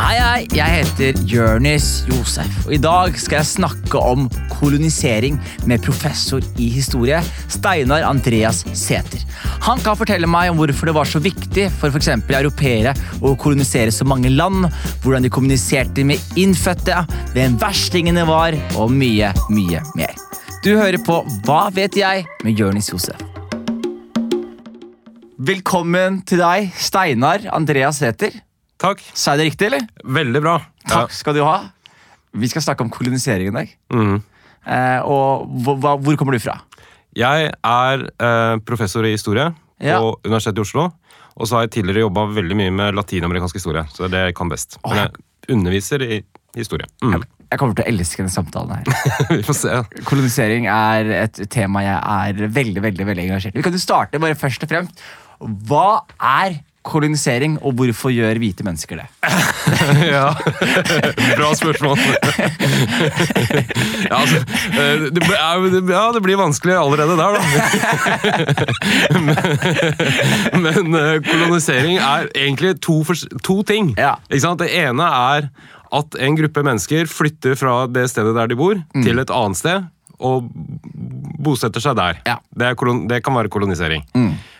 Hei, hei, jeg heter Jørnis Josef, og i dag skal jeg snakke om kolonisering med professor i historie, Steinar Andreas Sæther. Han kan fortelle meg om hvorfor det var så viktig for f.eks. europeere å kolonisere så mange land, hvordan de kommuniserte med innfødte, hvem verstingene var, og mye, mye mer. Du hører på Hva vet jeg? med Jørnis Josef. Velkommen til deg, Steinar Andreas Sæther. Takk. Sa jeg det riktig, eller? Veldig bra. Takk skal du ha. Vi skal snakke om kolonisering i dag. Mm. Eh, og hva, hvor kommer du fra? Jeg er eh, professor i historie Ja. på Universitetet i Oslo. Og så har jeg tidligere jobba veldig mye med latinamerikansk historie. Så det det jeg kan best. Men jeg underviser i historie. Mm. Jeg kommer til å elske denne samtalen her. Vi får se. Kolonisering er et tema jeg er veldig veldig, veldig engasjert i. Vi kan jo starte bare først og fremst. Hva er kolonisering, og hvorfor gjør hvite mennesker det? ja. Bra spørsmål. ja, altså, eh, det, ja, det blir vanskelig allerede der, da. men eh, kolonisering er egentlig to, to ting. Ja. Det ene er at en gruppe mennesker flytter fra det stedet der de bor, til et annet sted. Og bosetter seg der. Ja. Det, det kan være kolonisering.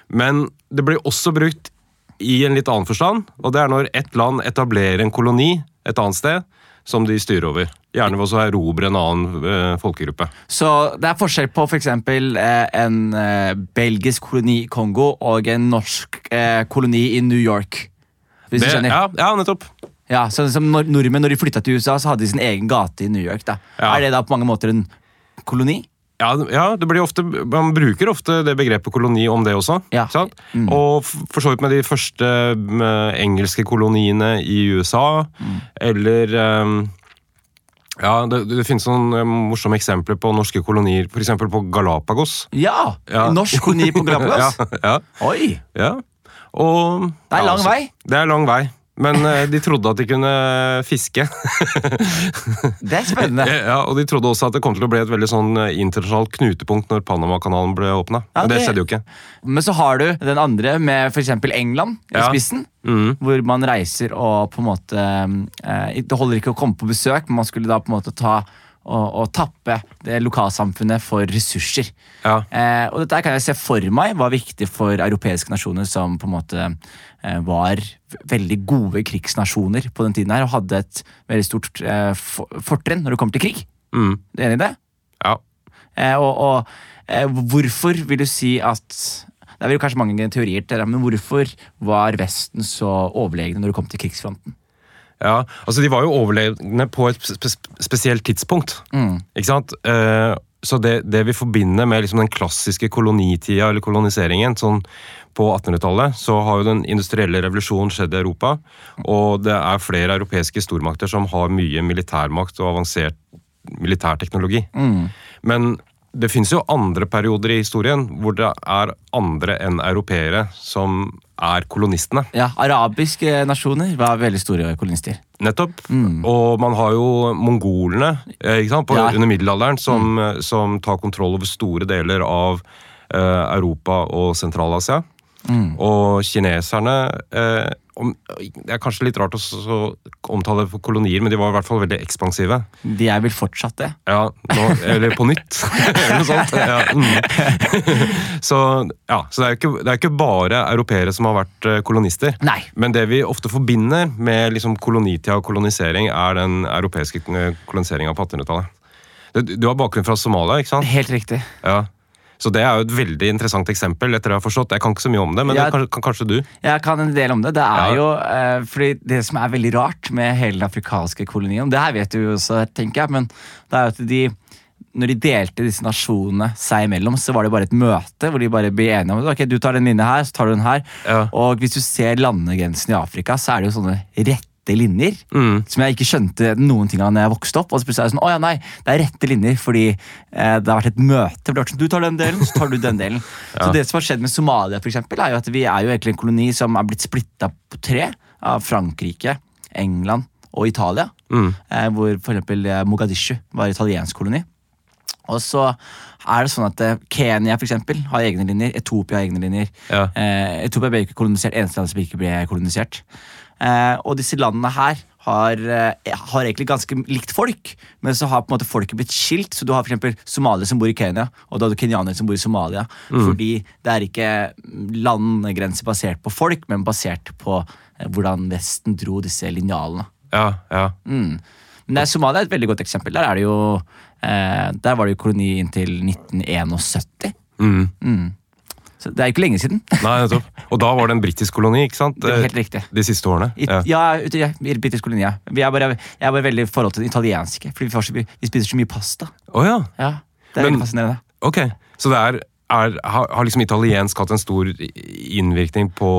Men det blir også brukt i en litt annen forstand, og det er når ett land etablerer en koloni et annet sted som de styrer over. Gjerne ved å erobre en annen eh, folkegruppe. Så det er forskjell på f.eks. Eh, en eh, belgisk koloni i Kongo og en norsk eh, koloni i New York. Hvis Det, du skjønner? ja, ja, nettopp. Ja, så som når, Nordmenn når de flytta til USA, så hadde de sin egen gate i New York. da. Ja. Er det da på mange måter en koloni? Ja, ja, det blir ofte, Man bruker ofte det begrepet koloni om det også. Ja. sant? Og for så vidt med de første med engelske koloniene i USA, eller um, ja, Det, det finnes noen eh, morsomme eksempler på norske kolonier, f.eks. på Galapagos. Ja! Ja. Norsk koloni på Galapagos? ja, ja, Oi! ja. Og, Det er lang altså, vei. Det er lang vei. Men eh, de trodde at de kunne fiske. Det er spennende. Ja, og de trodde også at det kom til å bli et veldig sånn eh, internasjonalt knutepunkt når Panamakanalen ble åpna. Ja, det det- skjedde jo ikke. Men så har du den andre med f.eks. England i Ja. spissen. Mm. Hvor man reiser og på en måte eh, Det holder ikke å komme på besøk, men man skulle da på en måte ta og, å tappe det lokalsamfunnet for ressurser. Ja. Eh, og dette kan jeg se for meg var viktig for europeiske nasjoner som på en måte eh, var veldig gode krigsnasjoner på den tiden her, og hadde et veldig stort eh, for- fortrinn når det kommer til krig. Mm. Er du enig i det? ja. Eh, og og eh, hvorfor vil du si at Det er vel kanskje mange teorier til det, men hvorfor var Vesten så overlegne når det kom til krigsfronten? Ja, altså De var jo overlevende på et spesielt tidspunkt. Ikke sant? Eh, så det, det vi forbinder med liksom den klassiske kolonitida eller koloniseringen sånn på 1800-tallet, så har jo den industrielle revolusjonen skjedd i Europa. Og det er flere europeiske stormakter som har mye militærmakt og avansert militærteknologi. Men det fins jo andre perioder i historien hvor det er andre enn europeere som er kolonistene. Ja, Arabiske nasjoner var veldig store kolonister. Nettopp. Og man har jo mongolene eh, på, Ja. under middelalderen som, mm. som tar kontroll over store deler av eh, Europa og Sentral-Asia. Og kineserne eh, om, Det er kanskje litt rart å så, omtale for kolonier, men de var i hvert fall veldig ekspansive. De er vel fortsatt det. Ja, nå, Eller på nytt, eller noe sånt. Ja, mm. Så, ja, så det er ikke, det er ikke bare europeere som har vært eh, kolonister. Nei. Men det vi ofte forbinder med liksom kolonitida og kolonisering, er den europeiske eh, koloniseringa på 1800-tallet. Du du har bakgrunn fra Somalia, ikke sant? Helt riktig. Ja. Så det er jo et veldig interessant eksempel. etter det Jeg har forstått. Jeg kan ikke så mye om det, men jeg, det kan, kan kanskje du? Jeg kan en del om det. Det er Ja. jo eh, fordi det som er veldig rart med hele den afrikanske kolonien Det her vet du jo også, tenker jeg, men det er jo at de når de delte disse nasjonene seg imellom, så var det bare et møte hvor de bare ble enige om ok, du tar den linja her, så tar du den her. Ja. Og hvis du ser landegrensen i Afrika, så er det jo sånne rette linjer. Mm. Som jeg ikke skjønte noen ting av når jeg vokste opp. Og så plutselig er det sånn, å ja nei, det er rette linjer fordi eh, det har vært et møte. sånn, Du tar den delen, så tar du den delen. Så det som har skjedd med Somalia, for eksempel, er jo at vi er jo egentlig en koloni som er blitt splitta på tre av Frankrike, England og Italia. Mm. Eh, hvor for eksempel eh, Mogadishu var italiensk koloni. Og så er det sånn at eh, Kenya for eksempel, har egne linjer. Etopia har egne linjer. Ja. Eh, Etopia ble ikke kolonisert, eneste land som ikke ble kolonisert. Eh, og disse landene her har, eh, har egentlig ganske likt folk, men så har på en måte folket blitt skilt. Så du har eksempel somaliere som bor i Kenya, og da har du kenyanere som bor i Somalia. Fordi det er ikke landegrenser basert på folk, men basert på eh, hvordan Vesten dro disse linjalene. Ja, ja. Mm. Men er Somalia er et veldig godt eksempel. Der, er det jo, eh, der var det jo koloni inntil 1971. Mm. Mm. Så det er ikke lenge siden. Nei, nettopp. Og da var det en britisk koloni, ikke sant? Det er helt riktig. De siste årene. I, Ja. ja, i britisk koloni. Ja. Vi er bare, jeg er bare veldig i forhold til det italienske, fordi vi, så, vi spiser så mye pasta. Oh, ja. Ja, Det er Men- veldig fascinerende. Ok. Så det er, er har, har liksom italiensk hatt en stor innvirkning på,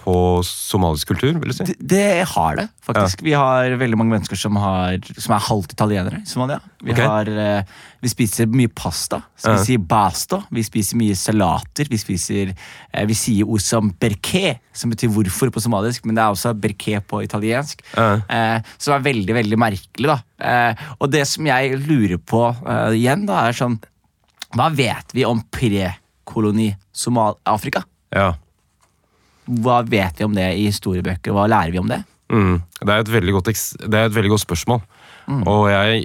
på somalisk kultur, vil du si? Det, det har det, faktisk. Vi har veldig mange mennesker som, har, som er halvt italienere i Somalia. Vi, okay. har, eh, vi spiser mye pasta. Så vi Ja. sier basto. Vi spiser mye salater. Vi, spiser, eh, vi sier ord som berke, som betyr hvorfor på somalisk, men det er også berke på italiensk. Ja. Eh, som er veldig, veldig merkelig. da. Og det som jeg lurer på igjen, da, er sånn Hva vet vi om prekoloni Somal-Afrika? Ja. Hva vet vi om det i historiebøker? Hva lærer vi om det? Mm. Det, er et veldig godt, det er et veldig godt spørsmål. Mm. Og jeg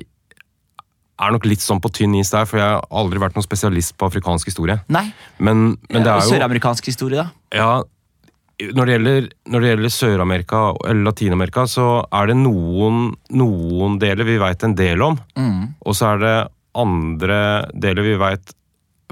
er nok litt sånn på tynn is der, for jeg har aldri vært noen spesialist på afrikansk historie. Nei. Men, men det og er Søramerikansk historie, da? Ja, når det gjelder, gjelder Sør-Amerika eller Latin-Amerika, så er det noen, noen deler vi veit en del om. Mm. Og så er det andre deler vi veit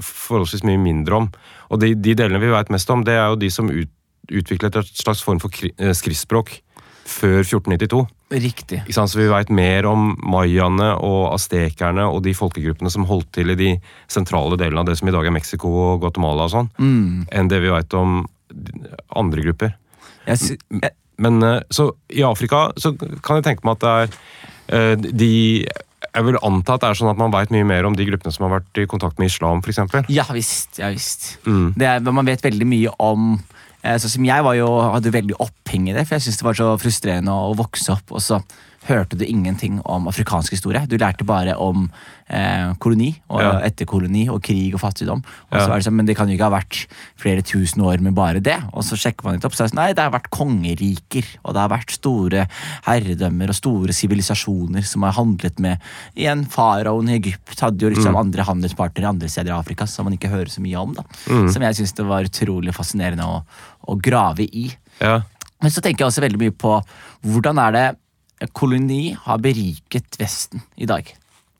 forholdsvis mye mindre om. Og de, de delene vi veit mest om, det er jo de som ut, utviklet et slags form for eh, skriftspråk før 1492. Riktig. Så vi veit mer om mayaene og aztekerne og de folkegruppene som holdt til i de sentrale delene av det som i dag er Mexico og Guatemala og sånn, Mm. enn det vi veit om andre grupper. Jeg, jeg, Men eh, så i Afrika så kan jeg tenke meg at det er eh, de Jeg vil anta at det er sånn at man veit mye mer om de gruppene som har vært i kontakt med islam, f.eks. ja visst. Ja, visst. Mm. Det er, man vet veldig mye om eh, Sånn som jeg var jo, hadde veldig oppheng i det, for jeg syntes det var så frustrerende å vokse opp, og så hørte du ingenting om afrikansk historie. Du lærte bare om eh, koloni og Ja. etterkoloni og krig og fattigdom. Og så Ja. det sånn, Men det kan jo ikke ha vært flere tusen år med bare det. Og så sjekker man litt opp, så er det sånn, nei, det har vært kongeriker, og det har vært store herredømmer og store sivilisasjoner som har handlet med Igjen, faraoen i Egypt hadde jo liksom andre handelspartnere andre steder i Afrika som man ikke hører så mye om. da. Som jeg syns det var utrolig fascinerende å, å grave i. Ja. Men så tenker jeg også veldig mye på hvordan er det koloni har beriket Vesten i dag.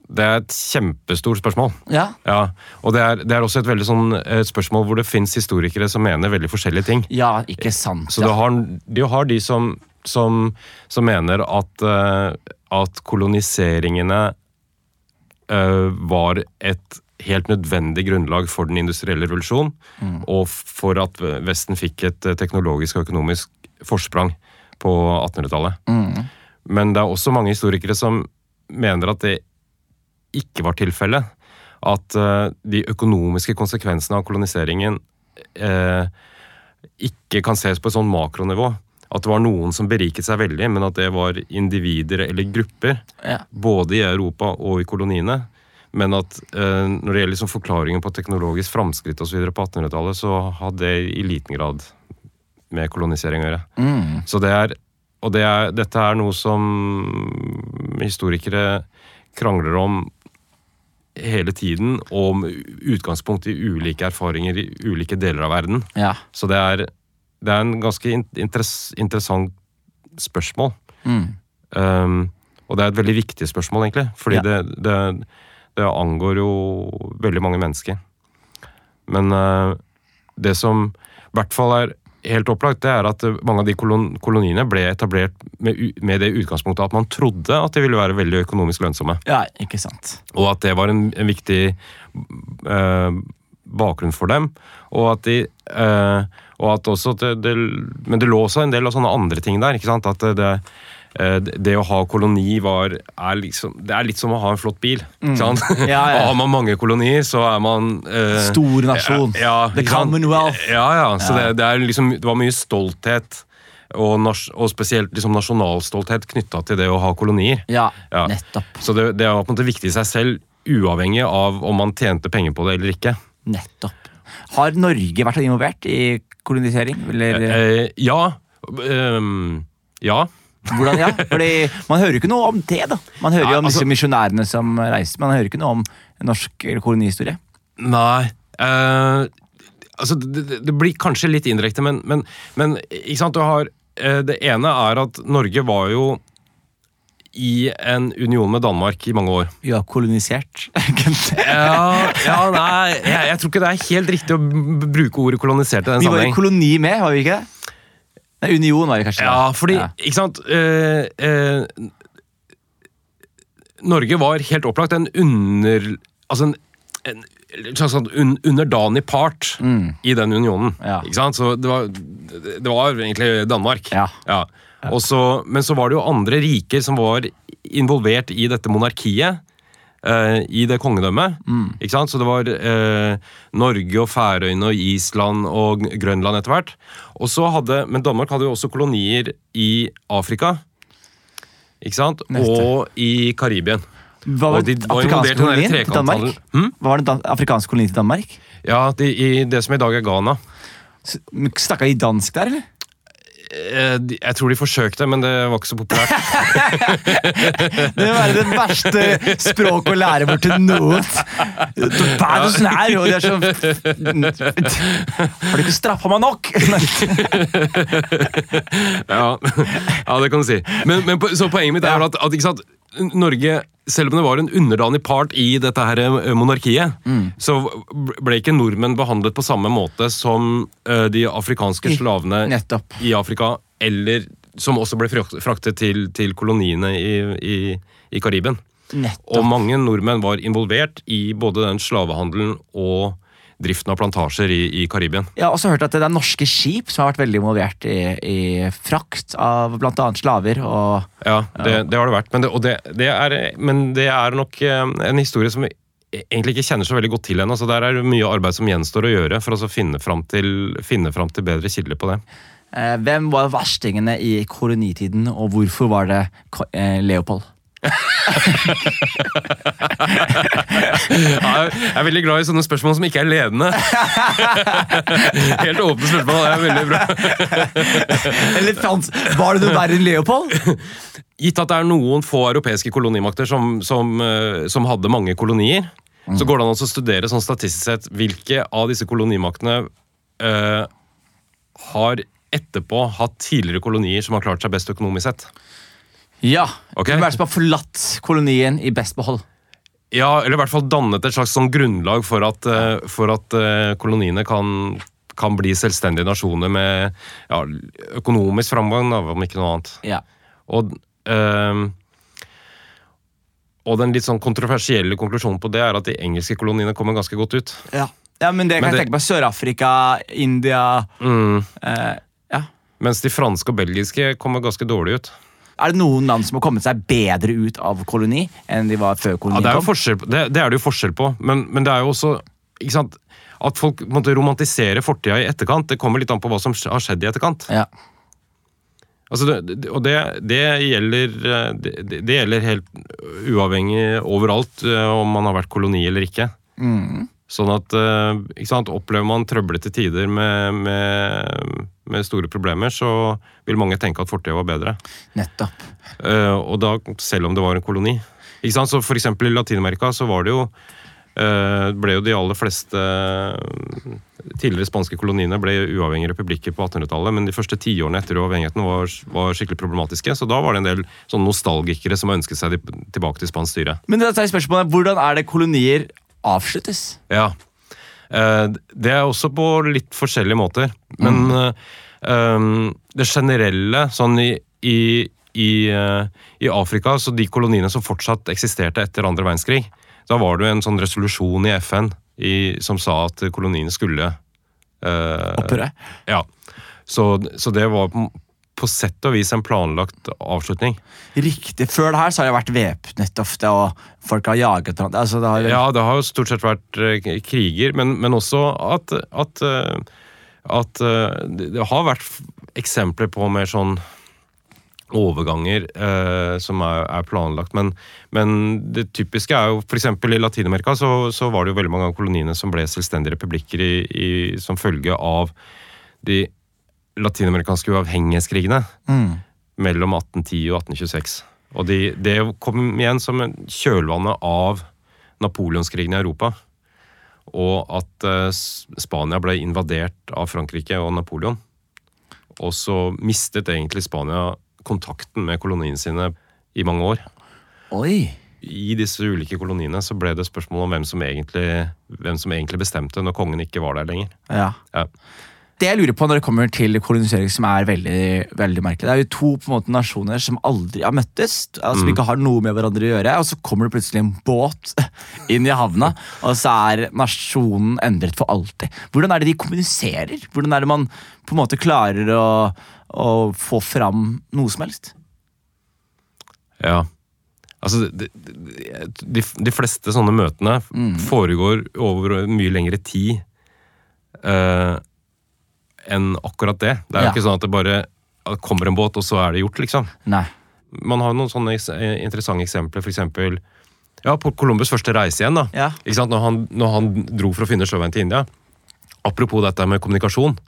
Det er et kjempestort spørsmål. Ja, Ja, Og det er, det er også et veldig sånn et spørsmål hvor det fins historikere som mener veldig forskjellige ting. ja ikke sant. Så du har, du har de som, som, som mener at, eh, at koloniseringene uh, var et helt nødvendig grunnlag for den industrielle revolusjon, og for at Vesten fikk et eh, teknologisk og økonomisk forsprang på 1800-tallet. Mm. Men det er også mange historikere som mener at det ikke var tilfellet. At eh, de økonomiske konsekvensene av koloniseringen eh, ikke kan ses på et sånn makronivå. At det var noen som beriket seg veldig, men at det var individer eller grupper. Ja. Både i Europa og i koloniene. Men at eh, når det gjelder liksom forklaringen på teknologisk framskritt videre på 1800-tallet, så hadde det i liten grad med kolonisering å gjøre. Mm. Så det er, og det er, dette er noe som historikere krangler om hele tiden, og med utgangspunkt i ulike erfaringer i ulike deler av verden. ja. Så det er, det er en ganske interess, interessant spørsmål. Mm. Um, og det er et veldig viktig spørsmål, egentlig. Fordi Ja. det, det, det angår jo veldig mange mennesker. Men uh, det som i hvert fall er helt opplagt, det er at mange av de kolon koloniene ble etablert med, med det utgangspunktet at man trodde at de ville være veldig økonomisk lønnsomme. ja, ikke sant. Og at det var en, en viktig eh, bakgrunn for dem. Og at de eh, og at også det, det, Men det lå også en del av sånne andre ting der. ikke sant? At det, det eh, å ha koloni var er liksom, Det er litt som å ha en flott bil. Mm. Ja, ja. Og har man mange kolonier, så er man eh, Stor nasjon. Ja, The? Commonwealth. Ja, ja. Så Det, det, er liksom, det var mye stolthet, og, nas, og spesielt liksom nasjonalstolthet knytta til det å ha kolonier. Ja, Ja. nettopp. Så det, det var på en måte viktig i seg selv, uavhengig av om man tjente penger på det eller ikke. Nettopp. Har Norge vært involvert i kolonisering? Eller? Eh, ja. Um, ja. Hvordan, ja? Fordi Man hører jo ikke noe om det, da. Man hører jo om altså- disse misjonærene som reiste, man hører ikke noe om norsk kolonihistorie. Nei Uh, Altså, det, det- blir kanskje litt indirekte, men, men, men ikke sant, du har uh, Det ene er at Norge var jo i en union med Danmark i mange år. Ja, kolonisert. Ja, ja nei, jeg, jeg tror ikke det er helt riktig å bruke ordet kolonisert i den vi var i koloni med, var vi ikke det? Nei, Union var det kanskje. Ja, da. fordi, Ja. ikke sant eh, eh, Norge var helt opplagt en under... Altså en, en slags sånn un, underdanig part i den unionen. Mm. Ja. Ikke sant? Så det var, det var egentlig Danmark. Ja. Ja. Også, men så var det jo andre riker som var involvert i dette monarkiet. Eh, I det kongedømmet. Mm. Ikke sant? Så det var eh, Norge og Færøyene og Island og Grønland etter hvert. Og så hadde, men Danmark hadde jo også kolonier i Afrika. Ikke sant? Neste. Og i Karibien. Hva var det afrikanske kolonien til Danmark? trekanthandelen. Hm? Hva var det afrikanske kolonien til Danmark? Ja, de, i det som i dag er Ghana. Snakka de dansk der, eller? Eh, Jeg tror de forsøkte, men det var ikke så populært. Det vil være det verste språket å lære bort til noen. Her, og de er sånn Har du ikke straffa meg nok? Ja, ja det kan du si. Men, men så poenget mitt er at, at sant, Norge, selv om det var en underdanig part i dette her eh, monarkiet, Mm. så ble ikke nordmenn behandlet på samme måte som eh, de afrikanske slavene I, i Afrika, eller som også ble fraktet til, til koloniene i, i, i Karibien. Nettopp. Og mange nordmenn var involvert i både den slavehandelen og driften av plantasjer i, i Karibien. Jeg har også hørt at det er norske skip som har vært veldig involvert i, i frakt av bl.a. slaver. og Ja, det, det har det vært. Men det, og det, det er, men det er nok eh, en historie som egentlig ikke kjenner så veldig godt til ennå. Så der er det mye arbeid som gjenstår å gjøre for å finne fram til, finne fram til bedre kilder på det. eh, Hvem var verstingene i kolonitiden, og hvorfor var det eh, Leopold? Jeg er veldig glad i sånne spørsmål som ikke er ledende. Helt åpne spørsmål. Det er veldig bra. Eller Frans, var det noe verre enn Leopold? Gitt at det er noen få europeiske kolonimakter som, som, eh, som hadde mange kolonier, så går det an å studere sånn statistisk sett hvilke av disse kolonimaktene øh, har etterpå hatt tidligere kolonier som har klart seg best økonomisk sett. Ja. Okay? Hvem er det som har forlatt kolonien i best behold? Ja, eller i hvert fall dannet et slags sånn grunnlag for at, eh, for at eh, koloniene kan, kan bli selvstendige nasjoner med ja, økonomisk framgang, om ikke noe annet. Ja. Og, øh, og den litt sånn kontroversielle konklusjonen på det er at de engelske koloniene kommer ganske godt ut. Ja. men det kan Men jeg det- tenke på. Sør-Afrika, India eh, Ja. Mens de franske og belgiske kommer ganske dårlig ut. Er det noen land som har kommet seg bedre ut av koloni enn de var før Ja, kolonien det, er kom? det, det er det jo forskjell på, men, men det er jo også ikke sant, At folk måtte romantisere fortida i etterkant, det kommer litt an på hva som har skjedd i etterkant. Ja. Altså det, det- og det, det, gjelder, det, det- det gjelder helt uavhengig overalt eh, om man har vært koloni eller ikke. Mm. Sånn at eh, ikke sant, Opplever man trøblete tider med, med, med store problemer, så vil mange tenke at fortida var bedre. Nettopp. Uh, og da selv om det var en koloni. Ikke sant? Så for eksempel i Latin-Amerika så var det jo uh, ble jo de aller fleste tidligere spanske koloniene ble uavhengige republikker på 1800-tallet, men de første tiårene etter uavhengigheten var, var skikkelig problematiske. Så da var det en del sånn nostalgikere som ønsket seg de- tilbake til spansk styre. Men det er jeg spørsmålet, hvordan er det kolonier avsluttes? Ja. Eh, Det er også på litt forskjellige måter. Men eh, um, det generelle sånn i, i, i, eh, i Afrika, så de koloniene som fortsatt eksisterte etter andre verdenskrig, da var det jo en sånn resolusjon i FN i, som sa at koloniene skulle eh, Opphøre? Ja. Så, så det var på, på sett og vis en planlagt avslutning. Riktig. Før det her så har det vært væpnet ofte, og folk har jaget. Altså, det har, Ja, det har jo stort sett vært eh, kriger, men, men også at, at, eh, at eh, det har vært eksempler på mer sånn overganger eh, som er, er planlagt. Men, men det typiske er jo f.eks. i Latin-Amerika så, så var det jo veldig mange av koloniene som ble selvstendige republikker i, i, som følge av de latinamerikanske uavhengighetskrigene. Mm. mellom 1810 og 1826. Og de, det kom igjen som kjølvannet av napoleonskrigen i Europa. Og at eh, Spania ble invadert av Frankrike og Napoleon. Og så mistet egentlig Spania kontakten med koloniene sine i mange år. Oi! I disse ulike koloniene så ble det spørsmål om hvem som egentlig, hvem som egentlig bestemte når kongen ikke var der lenger. Ja. Ja. Det jeg lurer på når det kommer til kolonisering som er veldig, veldig merkelig, det er jo to på en måte nasjoner som aldri har møttes, altså som ikke har noe med hverandre å gjøre, og så kommer det plutselig en båt inn i havna, og så er nasjonen endret for alltid. Hvordan er det de kommuniserer? Hvordan er det man på en måte klarer å, å få fram noe som helst? Ja. Altså, de, de, de fleste sånne møtene foregår over mye lengre tid eh, enn akkurat det. Det er jo Ja. ikke sånn at det bare kommer en båt, og så er det gjort, liksom. Nei. Man har jo noen sånne eh, interessante eksempler, eksempel ja, på Columbus første reise igjen. da. Ja. Ikke sant? Når, han, når han dro for å finne sjøveien til India. Apropos dette med kommunikasjon,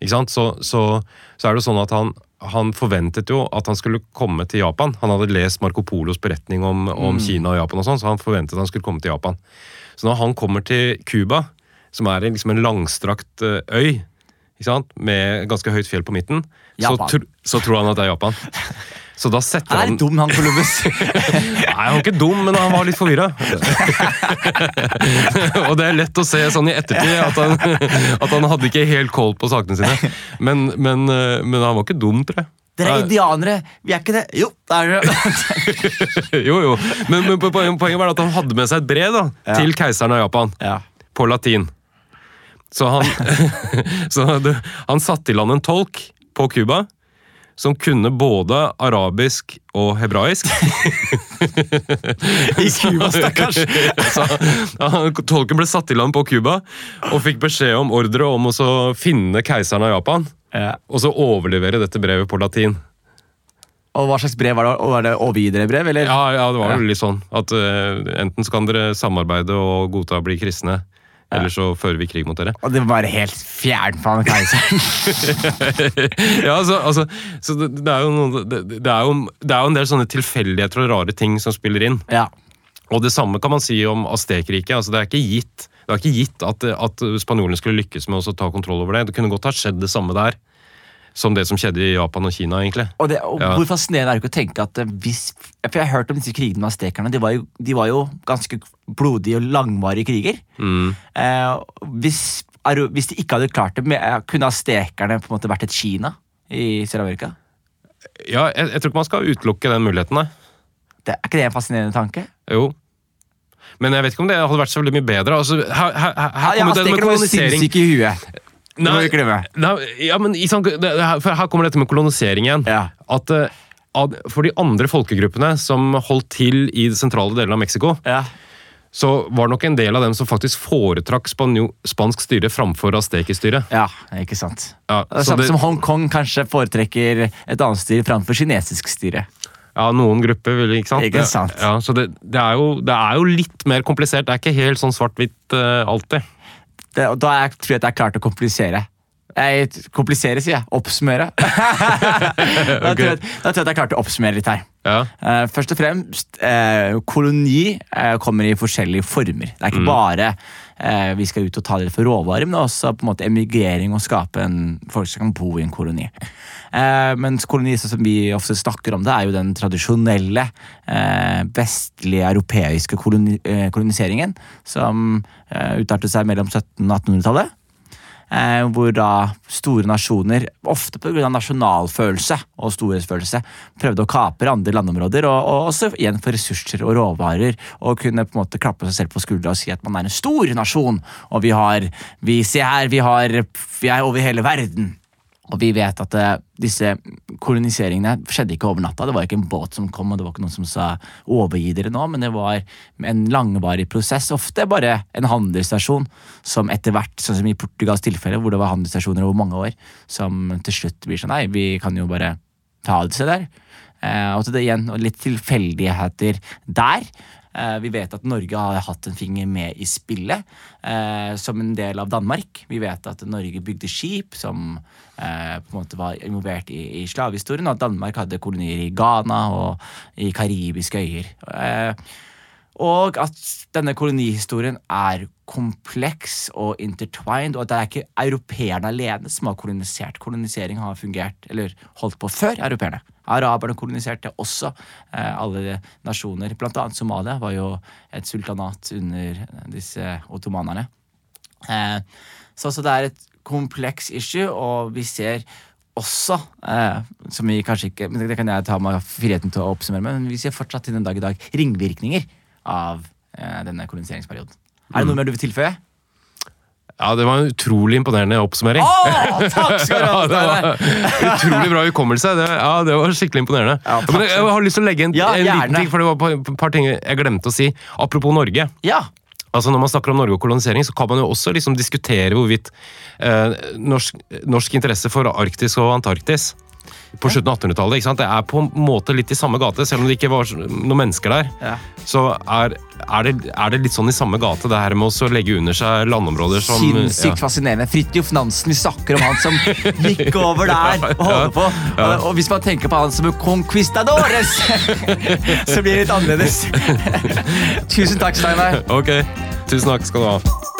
ikke sant? Så, så, så er det sånn at han, han forventet jo at han skulle komme til Japan. Han hadde lest Marco Polos beretning om, om Kina og Japan, og sånn, så han forventet han skulle komme til Japan. Så når han kommer til Cuba, som er liksom en langstrakt eh, øy? Med ganske høyt fjell på midten, så, tr så tror han at det er Japan. Så da setter Han er han dum, han Columbus. Nei, han var ikke dum, men han var litt forvirra. og det er lett å se sånn i ettertid at han, at han hadde ikke helt kål på sakene sine. Men, men, eh, men han var ikke dum, tror jeg. Dere er indianere, vi er ikke det. Jo, det er det. jo, jo. Men, men poenget var at han hadde med seg et brev da, Ja. til keiseren av Japan. Ja. På latin. Så han, så han satte i land en tolk på Cuba. Som kunne både arabisk og hebraisk. I Cuba, stakkars. Tolken ble satt i land på Cuba og fikk beskjed om ordre om å finne keiseren av Japan. Ja. Og så overlevere dette brevet på latin. Og hva slags brev var det? Var det overgi-dere-brev, eller? Ja, ja det var jo litt sånn at uh, enten så kan dere samarbeide og godta å bli kristne, eller så fører vi krig mot dere. Og det var bare helt fjern fra keiseren. ja, altså, altså så det, det, er noe, det, er jo, det er jo en del sånne tilfeldigheter og rare ting som spiller inn. ja. Og det samme kan man si om Aztekriket. Altså, det er ikke gitt, det er ikke gitt at, at spanjolene skulle lykkes med å ta kontroll over det. Det kunne godt ha skjedd det samme der som det som skjedde i Japan og Kina. egentlig. Og, det, og Ja. Hvor fascinerende er det ikke å tenke at eh, hvis For jeg har hørt om disse krigene med aztekerne. De, de var jo ganske blodige og langvarige kriger. Mm. Eh, hvis, hvis de ikke hadde klart det, eh, kunne aztekerne på en måte vært et Kina i Sør-Amerika? Ja, jeg, jeg tror ikke man skal utelukke den muligheten, nei. Det, er ikke det en fascinerende tanke? Jo. Men jeg vet ikke om det hadde vært så veldig mye bedre. Altså, her, her, her, her Ja, kommer det var jo kolonisering. sinnssyke i huet. Nei, nei, ja, men i sånn- det, her, her kommer dette med kolonisering igjen. Ja. At eh, ad- For de andre folkegruppene som holdt til i de sentrale delene av Mexico, Ja. så var det nok en del av dem som faktisk foretrakk spanjo, spansk styre framfor aztekerstyre. ja, ikke sant. Ja, Det er Samme det- som Hongkong kanskje foretrekker et annet styre framfor kinesisk styre. Ja, noen grupper ikke sant? Ikke sant. Ja, så det, det, er jo, det er jo litt mer komplisert. Det er ikke helt sånn svart-hvitt uh, alltid. Det, og da tror jeg at jeg er klar å komplisere. Jeg, kompliserer, sier jeg. Oppsummere. da, tror jeg, da tror jeg at jeg er klar å oppsummere litt her. Ja. Uh, først og fremst, uh, koloni uh, kommer i forskjellige former. Det er ikke bare eh, vi skal ut og ta det for råvarer, men også på en måte emigrering og skape en, folk som kan bo i en koloni. Mens koloni som vi ofte snakker om det, er jo den tradisjonelle vestlige europeiske koloni, koloniseringen som utartet seg mellom 1700- og 1800-tallet. Eh, hvor da store nasjoner, ofte pga. nasjonalfølelse og storhetsfølelse, prøvde å kapre andre landområder, og, og også igjen for ressurser og råvarer, og kunne på en måte klappe seg selv på skuldra og si at man er en stor nasjon, og vi har vi, Se her, vi, har, vi er over hele verden. Og vi vet at eh, disse koloniseringene skjedde ikke over natta. Det var ikke en båt som kom, og det var ikke noen som sa 'overgi dere nå', men det var en langvarig prosess. Ofte bare en handelsstasjon som etter hvert, sånn som i Portugals tilfelle, hvor det var handelsstasjoner over mange år, som til slutt blir sånn Nei, vi kan jo bare ta det seg der. Eh, og så det igjen og litt tilfeldigheter der. Eh, vi vet at Norge har hatt en finger med i spillet eh, som en del av Danmark. Vi vet at Norge bygde skip som eh, på en måte var involvert i, i slavehistorien, og at Danmark hadde kolonier i Ghana og i karibiske øyer. Og at denne kolonihistorien er kompleks og intertwined, og at det er ikke europeerne alene som har kolonisert. Kolonisering har fungert, eller holdt på før europeerne. Araberne koloniserte også eh, alle nasjoner. Blant annet Somalia var jo et sultanat under disse ottomanerne. Eh, så, så det er et kompleks issue, og vi ser også, eh, som vi kanskje ikke men Det kan jeg ta meg friheten til å oppsummere med, men vi ser fortsatt til den dag i dag ringvirkninger av eh, denne koloniseringsperioden. Er det noe mer du vil tilføye? Ja, Det var en utrolig imponerende oppsummering. Åh, takk skal du ha! Ja, det var Utrolig bra hukommelse. Det, ja, det var skikkelig imponerende. Ja, Men jeg, jeg har lyst til å legge en, Ja, en liten ting, for det var et par ting jeg glemte å si. Apropos Norge. Ja. Altså Når man snakker om Norge og kolonisering, så kan man jo også liksom diskutere hvorvidt eh, norsk, norsk interesse for Arktis og Antarktis på slutten av 1800-tallet. ikke sant? Det er på en måte litt i samme gate, selv om det ikke var noen mennesker der. Ja. Så er, er, det, er det litt sånn i samme gate, det her med å legge under seg landområder som Sinnssykt fascinerende. Fridtjof Nansen, vi snakker om han som gikk over der og holder på. Og, og hvis man tenker på han som conquistadores, så blir det litt annerledes. Tusen takk, Steinar. Ok, tusen takk skal du ha.